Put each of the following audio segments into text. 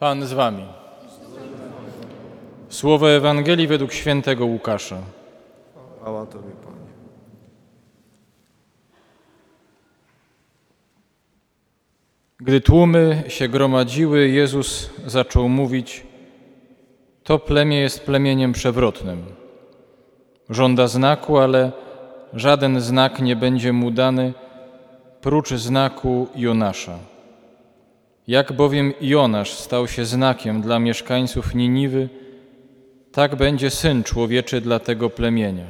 Pan z wami. Słowo Ewangelii według świętego Łukasza. Chwała Tobie, Panie. Gdy tłumy się gromadziły, Jezus zaczął mówić: To plemię jest plemieniem przewrotnym. Żąda znaku, ale żaden znak nie będzie mu dany prócz znaku Jonasza. Jak bowiem Jonasz stał się znakiem dla mieszkańców Niniwy, tak będzie syn człowieczy dla tego plemienia.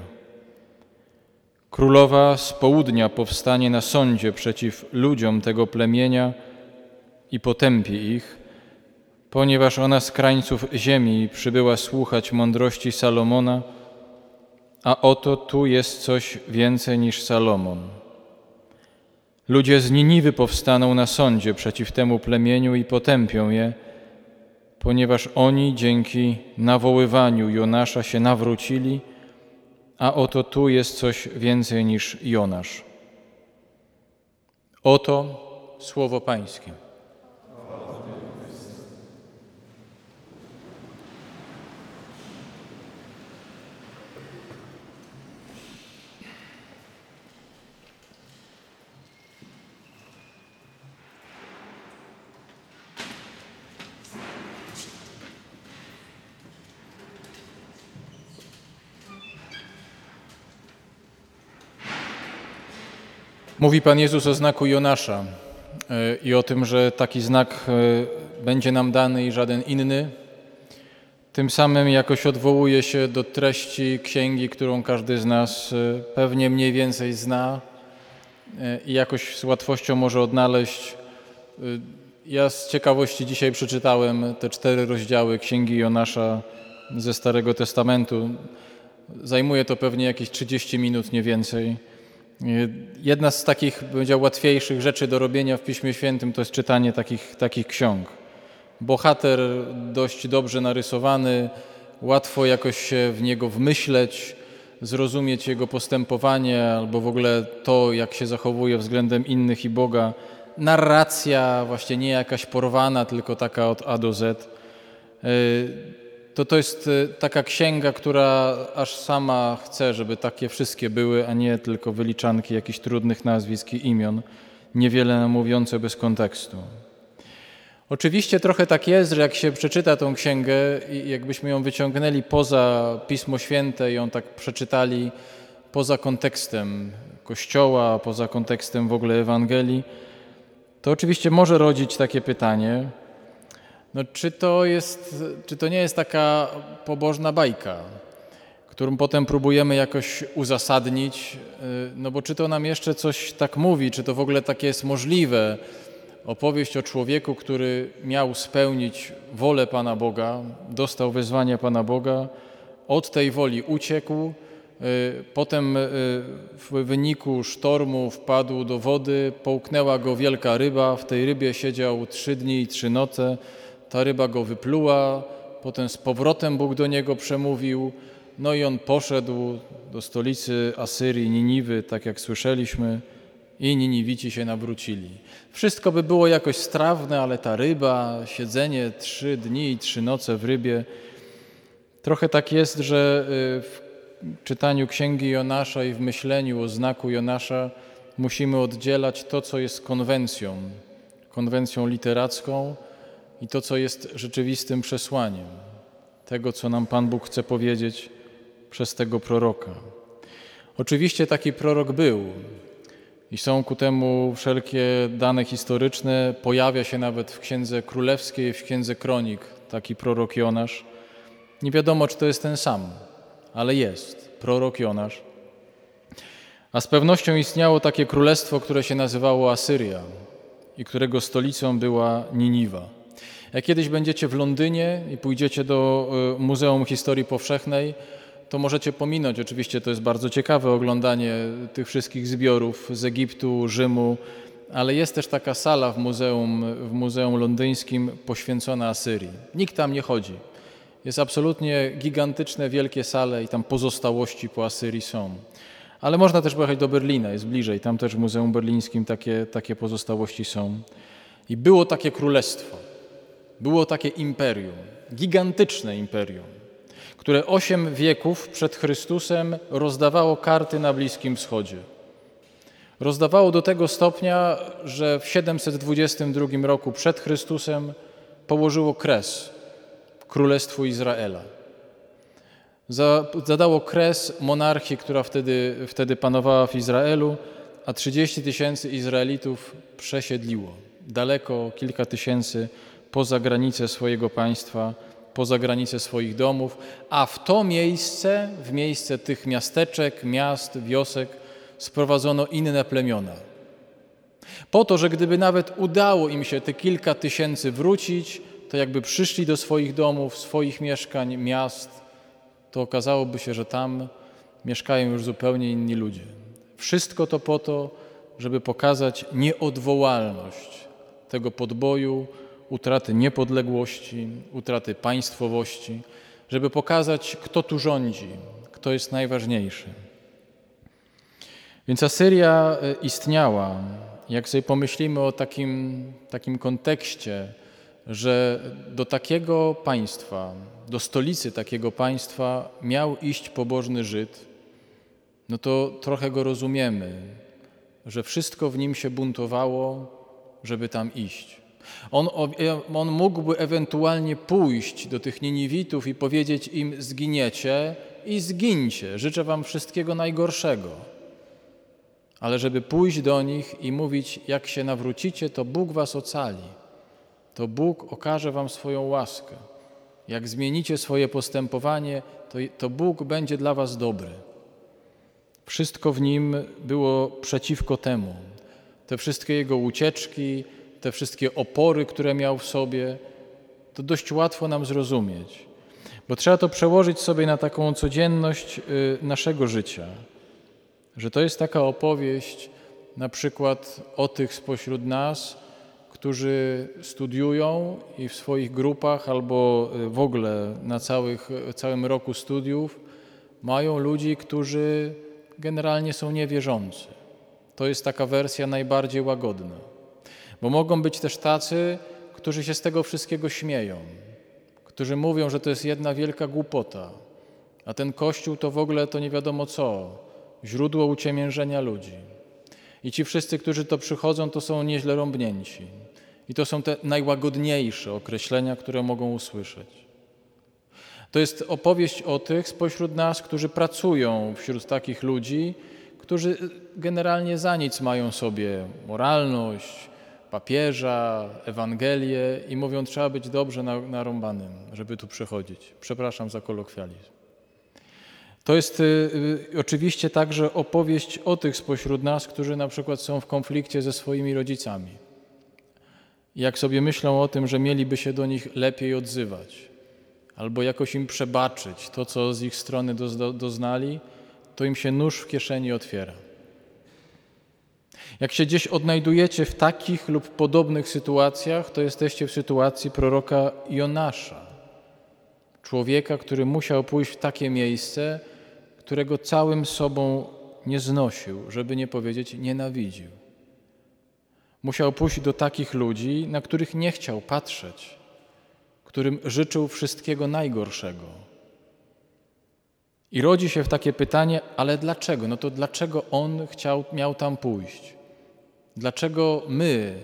Królowa z południa powstanie na sądzie przeciw ludziom tego plemienia i potępie ich, ponieważ ona z krańców ziemi przybyła słuchać mądrości Salomona, a oto tu jest coś więcej niż Salomon. Ludzie z Niniwy powstaną na sądzie przeciw temu plemieniu i potępią je, ponieważ oni dzięki nawoływaniu Jonasza się nawrócili, a oto tu jest coś więcej niż Jonasz. Oto słowo Pańskie. Mówi Pan Jezus o znaku Jonasza e, i o tym, że taki znak e, będzie nam dany i żaden inny. Tym samym jakoś odwołuje się do treści księgi, którą każdy z nas e, pewnie mniej więcej zna i jakoś z łatwością może odnaleźć. Ja z ciekawości dzisiaj przeczytałem te cztery rozdziały księgi Jonasza ze Starego Testamentu. Zajmuje to pewnie jakieś 30 minut, nie więcej. Jedna z takich, powiedział, łatwiejszych rzeczy do robienia w Piśmie Świętym to jest czytanie takich, takich ksiąg. Bohater dość dobrze narysowany, łatwo jakoś się w niego wmyśleć, zrozumieć jego postępowanie albo w ogóle to, jak się zachowuje względem innych i Boga. Narracja właśnie nie jakaś porwana, tylko taka od A do Z to to jest y, taka księga, która aż sama chce, żeby takie wszystkie były, a nie tylko wyliczanki jakichś trudnych nazwisk i imion, niewiele mówiące bez kontekstu. Oczywiście trochę tak jest, że jak się przeczyta tą księgę i jakbyśmy ją wyciągnęli poza Pismo Święte i ją tak przeczytali poza kontekstem Kościoła, poza kontekstem w ogóle Ewangelii, to oczywiście może rodzić takie pytanie, no, czy, to jest, czy to nie jest taka pobożna bajka, którą potem próbujemy jakoś uzasadnić? Y, no bo czy to nam jeszcze coś tak mówi, czy to w ogóle takie jest możliwe? Opowieść o człowieku, który miał spełnić wolę Pana Boga, dostał wezwanie Pana Boga, od tej woli uciekł, y, potem y, w wyniku sztormu wpadł do wody, połknęła go wielka ryba, w tej rybie siedział trzy dni i trzy noce, ta ryba go wypluła, potem z powrotem Bóg do niego przemówił, no i on poszedł do stolicy Asyrii, Niniwy, tak jak słyszeliśmy, i Niniwici się nawrócili. Wszystko by było jakoś strawne, ale ta ryba, siedzenie trzy dni i trzy noce w rybie, trochę tak jest, że y, w czytaniu księgi Jonasza i w myśleniu o znaku Jonasza musimy oddzielać to, co jest konwencją, konwencją literacką, i to, co jest rzeczywistym przesłaniem tego, co nam Pan Bóg chce powiedzieć przez tego proroka. Oczywiście taki prorok był i są ku temu wszelkie dane historyczne. Pojawia się nawet w Księdze Królewskiej, w Księdze Kronik taki prorok Jonasz. Nie wiadomo, czy to jest ten sam, ale jest prorok Jonasz. A z pewnością istniało takie królestwo, które się nazywało Asyria i którego stolicą była Niniwa. Jak kiedyś będziecie w Londynie i pójdziecie do y, Muzeum Historii Powszechnej, to możecie pominąć, oczywiście to jest bardzo ciekawe oglądanie tych wszystkich zbiorów z Egiptu, Rzymu, ale jest też taka sala w muzeum, w muzeum londyńskim poświęcona Asyrii. Nikt tam nie chodzi. Jest absolutnie gigantyczne, wielkie sale i tam pozostałości po Asyrii są. Ale można też pojechać do Berlina, jest bliżej. Tam też w Muzeum Berlińskim takie, takie pozostałości są. I było takie królestwo. Było takie imperium, gigantyczne imperium, które osiem wieków przed Chrystusem rozdawało karty na Bliskim Wschodzie. Rozdawało do tego stopnia, że w 722 roku przed Chrystusem położyło kres Królestwu Izraela. Zadało kres monarchii, która wtedy, wtedy panowała w Izraelu, a 30 tysięcy Izraelitów przesiedliło daleko, kilka tysięcy poza granice swojego państwa, poza granice swoich domów, a w to miejsce, w miejsce tych miasteczek, miast, wiosek, sprowadzono inne plemiona. Po to, że gdyby nawet udało im się te kilka tysięcy wrócić, to jakby przyszli do swoich domów, swoich mieszkań, miast, to okazałoby się, że tam mieszkają już zupełnie inni ludzie. Wszystko to po to, żeby pokazać nieodwołalność tego podboju, utraty niepodległości, utraty państwowości, żeby pokazać, kto tu rządzi, kto jest najważniejszy. Więc Asyria e, istniała, jak sobie pomyślimy o takim, takim kontekście, że do takiego państwa, do stolicy takiego państwa miał iść pobożny Żyd, no to trochę go rozumiemy, że wszystko w nim się buntowało, żeby tam iść. On, on mógłby ewentualnie pójść do tych Niniwitów i powiedzieć im: zginiecie i zgincie, życzę wam wszystkiego najgorszego. Ale żeby pójść do nich i mówić: jak się nawrócicie, to Bóg was ocali, to Bóg okaże wam swoją łaskę. Jak zmienicie swoje postępowanie, to, to Bóg będzie dla was dobry. Wszystko w nim było przeciwko temu. Te wszystkie jego ucieczki, te wszystkie opory, które miał w sobie, to dość łatwo nam zrozumieć, bo trzeba to przełożyć sobie na taką codzienność y, naszego życia, że to jest taka opowieść na przykład o tych spośród nas, którzy studiują i w swoich grupach albo y, w ogóle na całych, całym roku studiów mają ludzi, którzy generalnie są niewierzący. To jest taka wersja najbardziej łagodna. Bo mogą być też tacy, którzy się z tego wszystkiego śmieją, którzy mówią, że to jest jedna wielka głupota, a ten Kościół to w ogóle to nie wiadomo co, źródło uciemiężenia ludzi. I ci wszyscy, którzy to przychodzą, to są nieźle rąbnięci. I to są te najłagodniejsze określenia, które mogą usłyszeć. To jest opowieść o tych spośród nas, którzy pracują wśród takich ludzi, którzy generalnie za nic mają sobie moralność, papieża, Ewangelię i mówią, trzeba być dobrze narąbanym, żeby tu przychodzić. Przepraszam za kolokwializm. To jest y, y, oczywiście także opowieść o tych spośród nas, którzy na przykład są w konflikcie ze swoimi rodzicami. Jak sobie myślą o tym, że mieliby się do nich lepiej odzywać, albo jakoś im przebaczyć to, co z ich strony doznali, to im się nóż w kieszeni otwiera. Jak się gdzieś odnajdujecie w takich lub podobnych sytuacjach, to jesteście w sytuacji proroka Jonasza, człowieka, który musiał pójść w takie miejsce, którego całym sobą nie znosił, żeby nie powiedzieć nienawidził. Musiał pójść do takich ludzi, na których nie chciał patrzeć, którym życzył wszystkiego najgorszego. I rodzi się w takie pytanie, ale dlaczego? No to dlaczego on chciał, miał tam pójść? Dlaczego my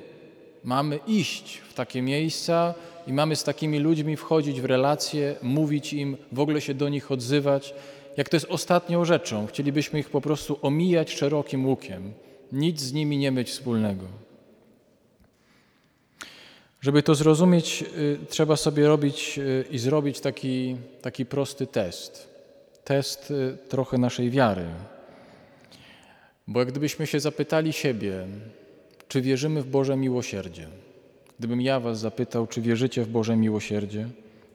mamy iść w takie miejsca i mamy z takimi ludźmi wchodzić w relacje, mówić im, w ogóle się do nich odzywać, jak to jest ostatnią rzeczą. Chcielibyśmy ich po prostu omijać szerokim łukiem, nic z nimi nie mieć wspólnego. Żeby to zrozumieć, y, trzeba sobie robić y, i zrobić taki, taki prosty test. Test y, trochę naszej wiary. Bo jak gdybyśmy się zapytali siebie, czy wierzymy w Boże miłosierdzie, gdybym ja Was zapytał, czy wierzycie w Boże miłosierdzie,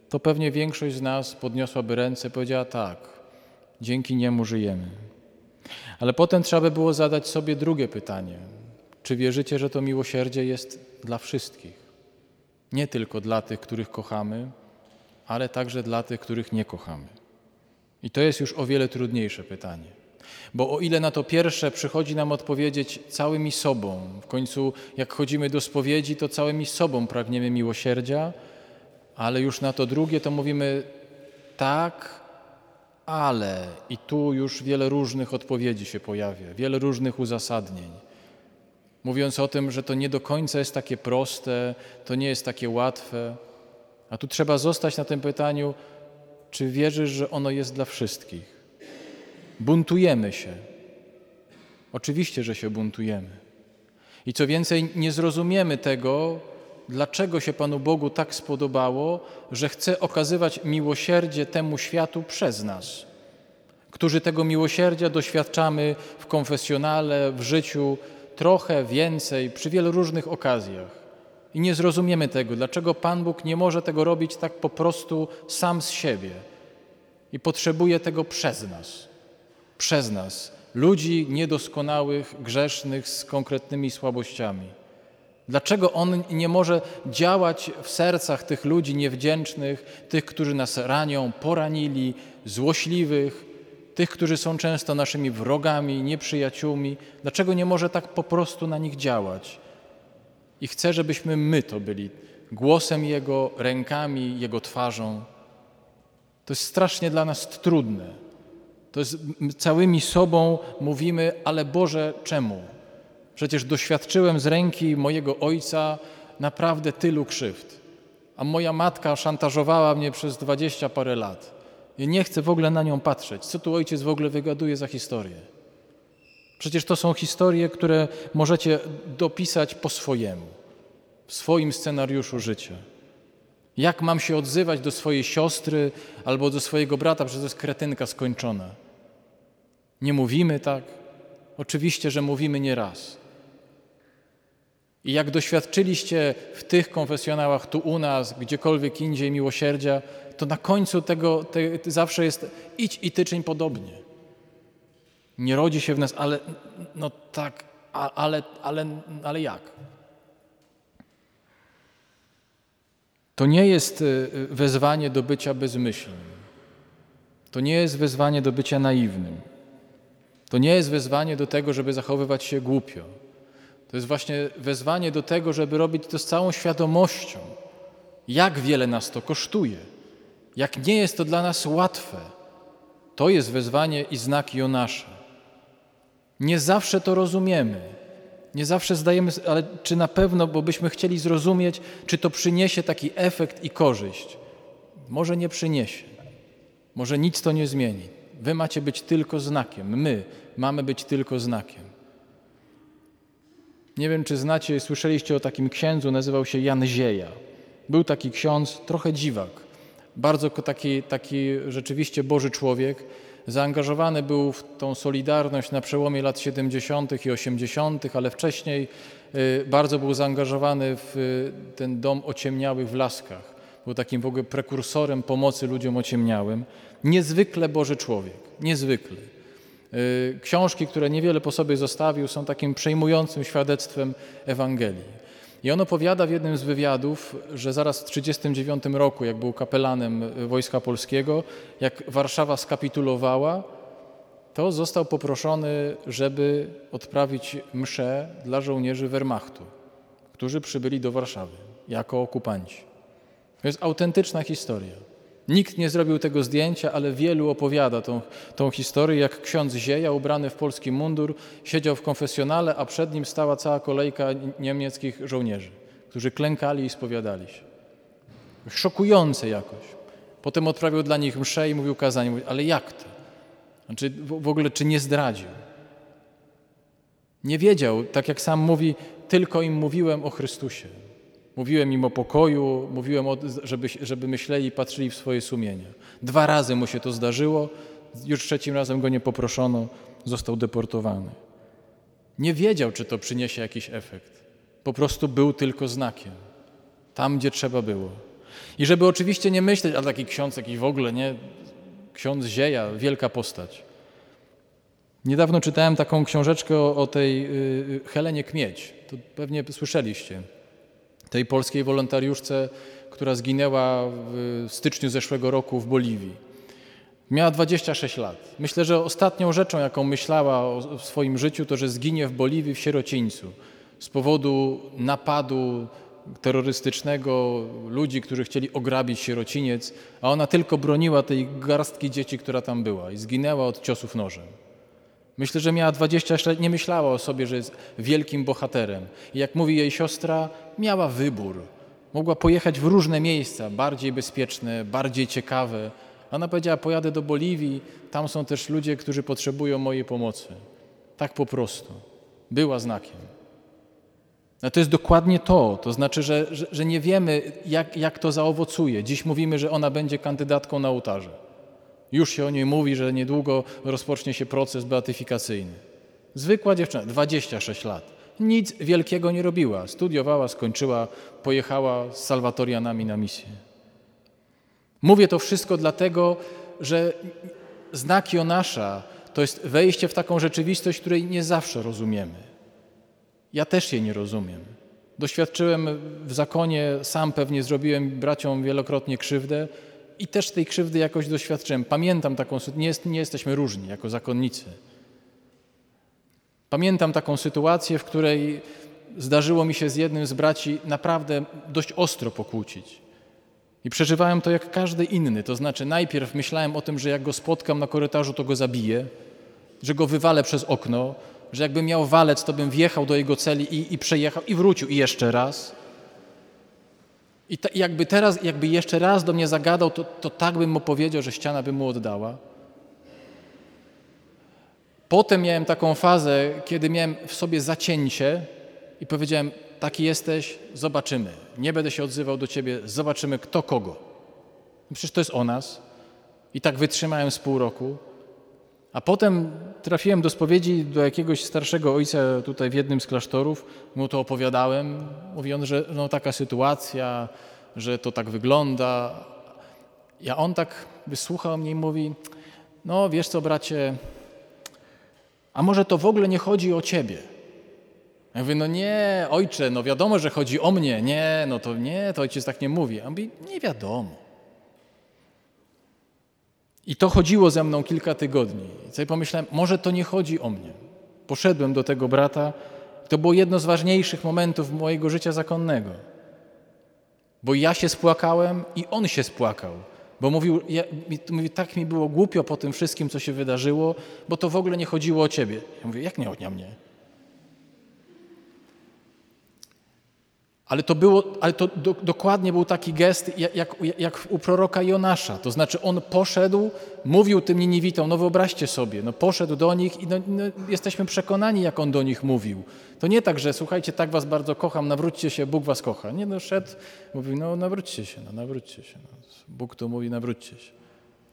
to pewnie większość z nas podniosłaby ręce i powiedziała tak, dzięki niemu żyjemy. Ale potem trzeba by było zadać sobie drugie pytanie: czy wierzycie, że to miłosierdzie jest dla wszystkich? Nie tylko dla tych, których kochamy, ale także dla tych, których nie kochamy. I to jest już o wiele trudniejsze pytanie. Bo o ile na to pierwsze przychodzi nam odpowiedzieć całymi sobą, w końcu jak chodzimy do spowiedzi, to całymi sobą pragniemy miłosierdzia, ale już na to drugie to mówimy tak, ale. I tu już wiele różnych odpowiedzi się pojawia, wiele różnych uzasadnień. Mówiąc o tym, że to nie do końca jest takie proste, to nie jest takie łatwe. A tu trzeba zostać na tym pytaniu, czy wierzysz, że ono jest dla wszystkich? Buntujemy się. Oczywiście, że się buntujemy. I co więcej, nie zrozumiemy tego, dlaczego się Panu Bogu tak spodobało, że chce okazywać miłosierdzie temu światu przez nas, którzy tego miłosierdzia doświadczamy w konfesjonale, w życiu trochę więcej, przy wielu różnych okazjach. I nie zrozumiemy tego, dlaczego Pan Bóg nie może tego robić tak po prostu sam z siebie i potrzebuje tego przez nas. Przez nas, ludzi niedoskonałych, grzesznych, z konkretnymi słabościami. Dlaczego On nie może działać w sercach tych ludzi niewdzięcznych, tych, którzy nas ranią, poranili, złośliwych, tych, którzy są często naszymi wrogami, nieprzyjaciółmi? Dlaczego nie może tak po prostu na nich działać? I chce, żebyśmy my to byli głosem Jego, rękami Jego twarzą. To jest strasznie dla nas trudne. To jest całymi sobą mówimy, ale Boże, czemu? Przecież doświadczyłem z ręki mojego ojca naprawdę tylu krzywd, a moja matka szantażowała mnie przez dwadzieścia parę lat. Ja nie chcę w ogóle na nią patrzeć. Co tu ojciec w ogóle wygaduje za historię? Przecież to są historie, które możecie dopisać po swojemu, w swoim scenariuszu życia. Jak mam się odzywać do swojej siostry albo do swojego brata, przecież to jest kretynka skończona. Nie mówimy tak? Oczywiście, że mówimy nie raz. I jak doświadczyliście w tych konfesjonałach, tu u nas, gdziekolwiek indziej miłosierdzia, to na końcu tego te, zawsze jest idź i ty czyń podobnie. Nie rodzi się w nas, ale no tak, ale, ale, ale jak? To nie jest y, wezwanie do bycia bezmyślnym. To nie jest wezwanie do bycia naiwnym. To nie jest wezwanie do tego, żeby zachowywać się głupio. To jest właśnie wezwanie do tego, żeby robić to z całą świadomością, jak wiele nas to kosztuje, jak nie jest to dla nas łatwe. To jest wezwanie i znak Jonasza. Nie zawsze to rozumiemy. Nie zawsze zdajemy, ale czy na pewno, bo byśmy chcieli zrozumieć, czy to przyniesie taki efekt i korzyść. Może nie przyniesie. Może nic to nie zmieni. Wy macie być tylko znakiem. My mamy być tylko znakiem. Nie wiem, czy znacie, słyszeliście o takim księdzu, nazywał się Jan Zieja. Był taki ksiądz, trochę dziwak, bardzo taki, taki rzeczywiście Boży człowiek. Zaangażowany był w tą solidarność na przełomie lat 70. i 80., ale wcześniej y, bardzo był zaangażowany w y, ten dom ociemniałych w Laskach. Był takim w ogóle prekursorem pomocy ludziom ociemniałym. Niezwykle Boży człowiek, niezwykle. Y, książki, które niewiele po sobie zostawił, są takim przejmującym świadectwem Ewangelii. I on opowiada w jednym z wywiadów, że zaraz w 1939 roku, jak był kapelanem Wojska Polskiego, jak Warszawa skapitulowała, to został poproszony, żeby odprawić mszę dla żołnierzy Wehrmachtu, którzy przybyli do Warszawy jako okupanci. To jest autentyczna historia. Nikt nie zrobił tego zdjęcia, ale wielu opowiada tą, tą historię, jak ksiądz Zieja, ubrany w polski mundur, siedział w konfesjonale, a przed nim stała cała kolejka niemieckich żołnierzy, którzy klękali i spowiadali się. Szokujące jakoś. Potem odprawił dla nich mszę i mówił kazanie. Ale jak to? Znaczy, w ogóle, czy nie zdradził? Nie wiedział, tak jak sam mówi, tylko im mówiłem o Chrystusie. Mówiłem im o pokoju, mówiłem, o, żeby, żeby myśleli i patrzyli w swoje sumienia. Dwa razy mu się to zdarzyło, już trzecim razem go nie poproszono, został deportowany. Nie wiedział, czy to przyniesie jakiś efekt. Po prostu był tylko znakiem. Tam, gdzie trzeba było. I żeby oczywiście nie myśleć, a taki ksiądz jakiś w ogóle, nie? Ksiądz Zieja, wielka postać. Niedawno czytałem taką książeczkę o, o tej y, Helenie Kmieć. To pewnie słyszeliście tej polskiej wolontariuszce, która zginęła w styczniu zeszłego roku w Boliwii. Miała 26 lat. Myślę, że ostatnią rzeczą, jaką myślała w swoim życiu, to że zginie w Boliwii w sierocińcu z powodu napadu terrorystycznego, ludzi, którzy chcieli ograbić sierociniec, a ona tylko broniła tej garstki dzieci, która tam była i zginęła od ciosów nożem. Myślę, że miała 26 lat, nie myślała o sobie, że jest wielkim bohaterem. I jak mówi jej siostra, miała wybór. Mogła pojechać w różne miejsca, bardziej bezpieczne, bardziej ciekawe. Ona powiedziała: Pojadę do Boliwii, tam są też ludzie, którzy potrzebują mojej pomocy. Tak po prostu. Była znakiem. No to jest dokładnie to. To znaczy, że, że, że nie wiemy, jak, jak to zaowocuje. Dziś mówimy, że ona będzie kandydatką na ołtarze. Już się o niej mówi, że niedługo rozpocznie się proces beatyfikacyjny. Zwykła dziewczyna, 26 lat. Nic wielkiego nie robiła. Studiowała, skończyła, pojechała z salwatorianami na misję. Mówię to wszystko dlatego, że znak Jonasza to jest wejście w taką rzeczywistość, której nie zawsze rozumiemy. Ja też jej nie rozumiem. Doświadczyłem w zakonie, sam pewnie zrobiłem braciom wielokrotnie krzywdę i też tej krzywdy jakoś doświadczyłem. Pamiętam taką sytuację, nie, nie jesteśmy różni jako zakonnicy. Pamiętam taką sytuację, w której zdarzyło mi się z jednym z braci naprawdę dość ostro pokłócić. I przeżywałem to jak każdy inny. To znaczy, najpierw myślałem o tym, że jak go spotkam na korytarzu, to go zabiję, że go wywalę przez okno, że jakbym miał walec, to bym wjechał do jego celi i, i przejechał i wrócił i jeszcze raz. I ta, jakby teraz, jakby jeszcze raz do mnie zagadał, to, to tak bym mu powiedział, że ściana by mu oddała. Potem miałem taką fazę, kiedy miałem w sobie zacięcie i powiedziałem, taki jesteś, zobaczymy. Nie będę się odzywał do ciebie, zobaczymy kto kogo. Przecież to jest o nas. I tak wytrzymałem z pół roku. A potem trafiłem do spowiedzi do jakiegoś starszego ojca tutaj w jednym z klasztorów. Mu to opowiadałem. Mówi on, że no, taka sytuacja, że to tak wygląda. A on tak wysłuchał mnie i mówi, no wiesz co bracie, a może to w ogóle nie chodzi o ciebie? Ja mówię, no nie, ojcze, no wiadomo, że chodzi o mnie. Nie, no to nie, to ojciec tak nie mówi. A on mówi, nie wiadomo. I to chodziło ze mną kilka tygodni. I sobie pomyślałem, może to nie chodzi o mnie. Poszedłem do tego brata. To było jedno z ważniejszych momentów mojego życia zakonnego. Bo ja się spłakałem i on się spłakał. Bo mówił, ja, mówi, tak mi było głupio po tym wszystkim, co się wydarzyło, bo to w ogóle nie chodziło o ciebie. Ja mówię, jak nie o mnie? Ale to, było, ale to do, dokładnie był taki gest, jak, jak, u proroka Jonasza. To znaczy on poszedł, mówił tym Niniwitom, no wyobraźcie sobie, no poszedł do nich i no, no, jesteśmy przekonani, jak on do nich mówił. To nie tak, że słuchajcie, tak was bardzo kocham, nawróćcie się, Bóg was kocha. Nie, no szedł, mówił, no nawróćcie się, no nawróćcie się. No. Bóg to mówi, nawróćcie się.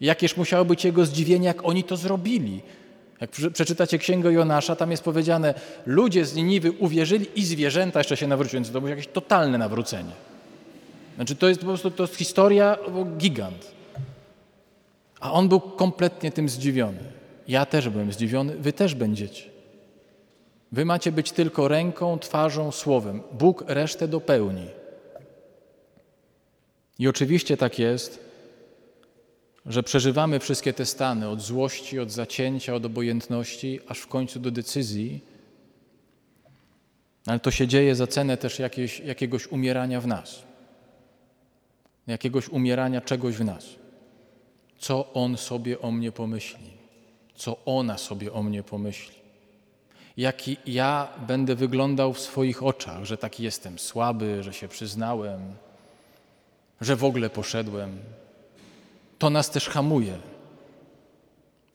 Jakież musiało być jego zdziwienie, jak oni to zrobili. Jak przeczytacie Księgę Jonasza, tam jest powiedziane, ludzie z Niniwy uwierzyli i zwierzęta jeszcze się nawróciły, więc to było jakieś totalne nawrócenie. Znaczy to jest po prostu to jest historia, gigant. A on był kompletnie tym zdziwiony. Ja też byłem zdziwiony, wy też będziecie. Wy macie być tylko ręką, twarzą, słowem. Bóg resztę dopełni. I oczywiście tak jest, że przeżywamy wszystkie te stany od złości, od zacięcia, od obojętności, aż w końcu do decyzji, ale to się dzieje za cenę też jakiegoś umierania w nas, jakiegoś umierania czegoś w nas. Co on sobie o mnie pomyśli, co ona sobie o mnie pomyśli, jaki ja będę wyglądał w swoich oczach, że taki jestem słaby, że się przyznałem, że w ogóle poszedłem, to nas też hamuje.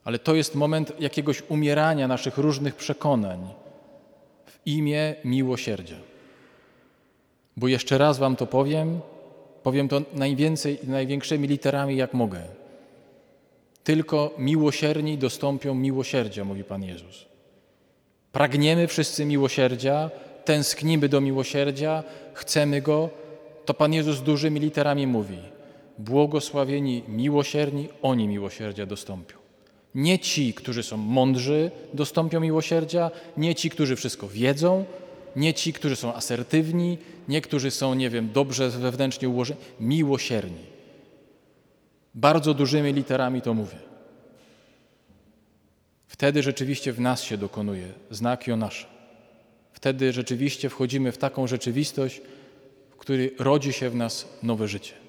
Ale to jest moment jakiegoś umierania naszych różnych przekonań w imię miłosierdzia. Bo jeszcze raz Wam to powiem, powiem to najwięcej, największymi literami, jak mogę. Tylko miłosierni dostąpią miłosierdzia, mówi Pan Jezus. Pragniemy wszyscy miłosierdzia, tęsknimy do miłosierdzia, chcemy go, to Pan Jezus dużymi literami mówi – błogosławieni miłosierni, oni miłosierdzia dostąpią. Nie ci, którzy są mądrzy, dostąpią miłosierdzia, nie ci, którzy wszystko wiedzą, nie ci, którzy są asertywni, nie którzy są, nie wiem, dobrze wewnętrznie ułożeni, miłosierni. Bardzo dużymi literami to mówię. Wtedy rzeczywiście w nas się dokonuje znak Jonasza. Wtedy rzeczywiście wchodzimy w taką rzeczywistość, który rodzi się w nas nowe życie.